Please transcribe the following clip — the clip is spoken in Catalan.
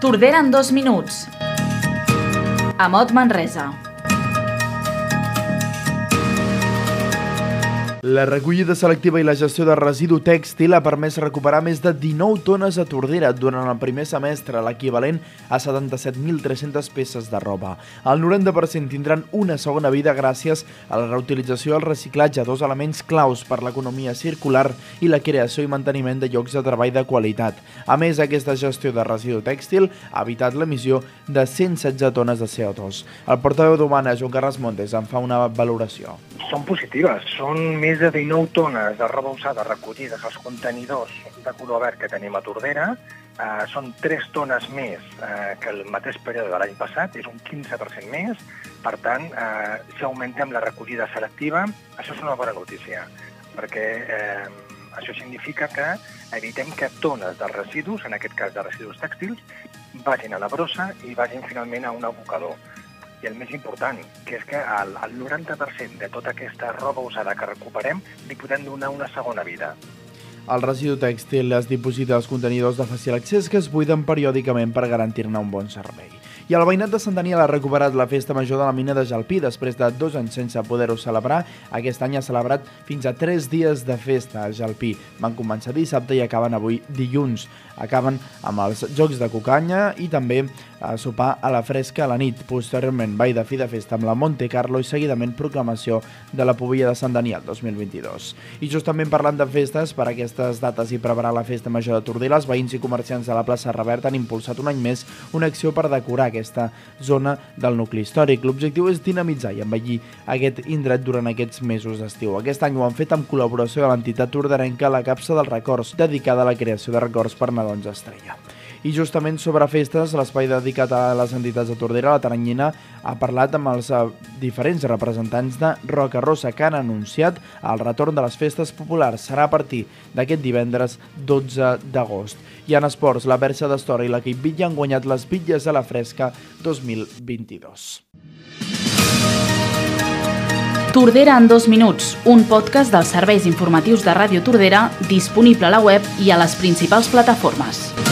Tordera en dos minuts. Amot Manresa. La recollida selectiva i la gestió de residu tèxtil ha permès recuperar més de 19 tones a Tordera durant el primer semestre, l'equivalent a 77.300 peces de roba. El 90% tindran una segona vida gràcies a la reutilització i el reciclatge, dos elements claus per l'economia circular i la creació i manteniment de llocs de treball de qualitat. A més, aquesta gestió de residu tèxtil ha evitat l'emissió de 116 tones de CO2. El portaveu d'Humana, Joan Carles Montes, en fa una valoració. Són positives, són més de 19 tones de roba usada recollides als contenidors de color verd que tenim a Tordera. Eh, són 3 tones més eh, que el mateix període de l'any passat, és un 15% més. Per tant, eh, si augmentem la recollida selectiva, això és una bona notícia, perquè eh, això significa que evitem que tones de residus, en aquest cas de residus tèxtils, vagin a la brossa i vagin finalment a un abocador i el més important, que és que el, el 90% de tota aquesta roba usada que recuperem li podem donar una segona vida. El residu tèxtil es diposita als contenidors de fàcil accés que es buiden periòdicament per garantir-ne un bon servei. I el veïnat de Sant Daniel ha recuperat la festa major de la mina de Jalpí després de dos anys sense poder-ho celebrar. Aquest any ha celebrat fins a tres dies de festa a Jalpí. Van començar dissabte i acaben avui dilluns. Acaben amb els jocs de cucanya i també a sopar a la fresca a la nit. Posteriorment, ball de fi de festa amb la Monte Carlo i seguidament proclamació de la Pobilla de Sant Daniel 2022. I justament parlant de festes, per aquestes dates i preparar la festa major de Tordera, els veïns i comerciants de la plaça Revert han impulsat un any més una acció per decorar aquesta zona del nucli històric. L'objectiu és dinamitzar i embellir aquest indret durant aquests mesos d'estiu. Aquest any ho han fet amb col·laboració de l'entitat tordarenca La Capsa dels Records, dedicada a la creació de records per nadons estrella. I justament sobre festes, l'espai dedicat a les entitats de Tordera, la Taranyina, ha parlat amb els eh, diferents representants de Roca Rossa que han anunciat el retorn de les festes populars. Serà a partir d'aquest divendres 12 d'agost. I en esports, la Berxa d'Estora i l'equip Vitlla han guanyat les bitlles a la fresca 2022. Tordera en dos minuts, un podcast dels serveis informatius de Ràdio Tordera disponible a la web i a les principals plataformes.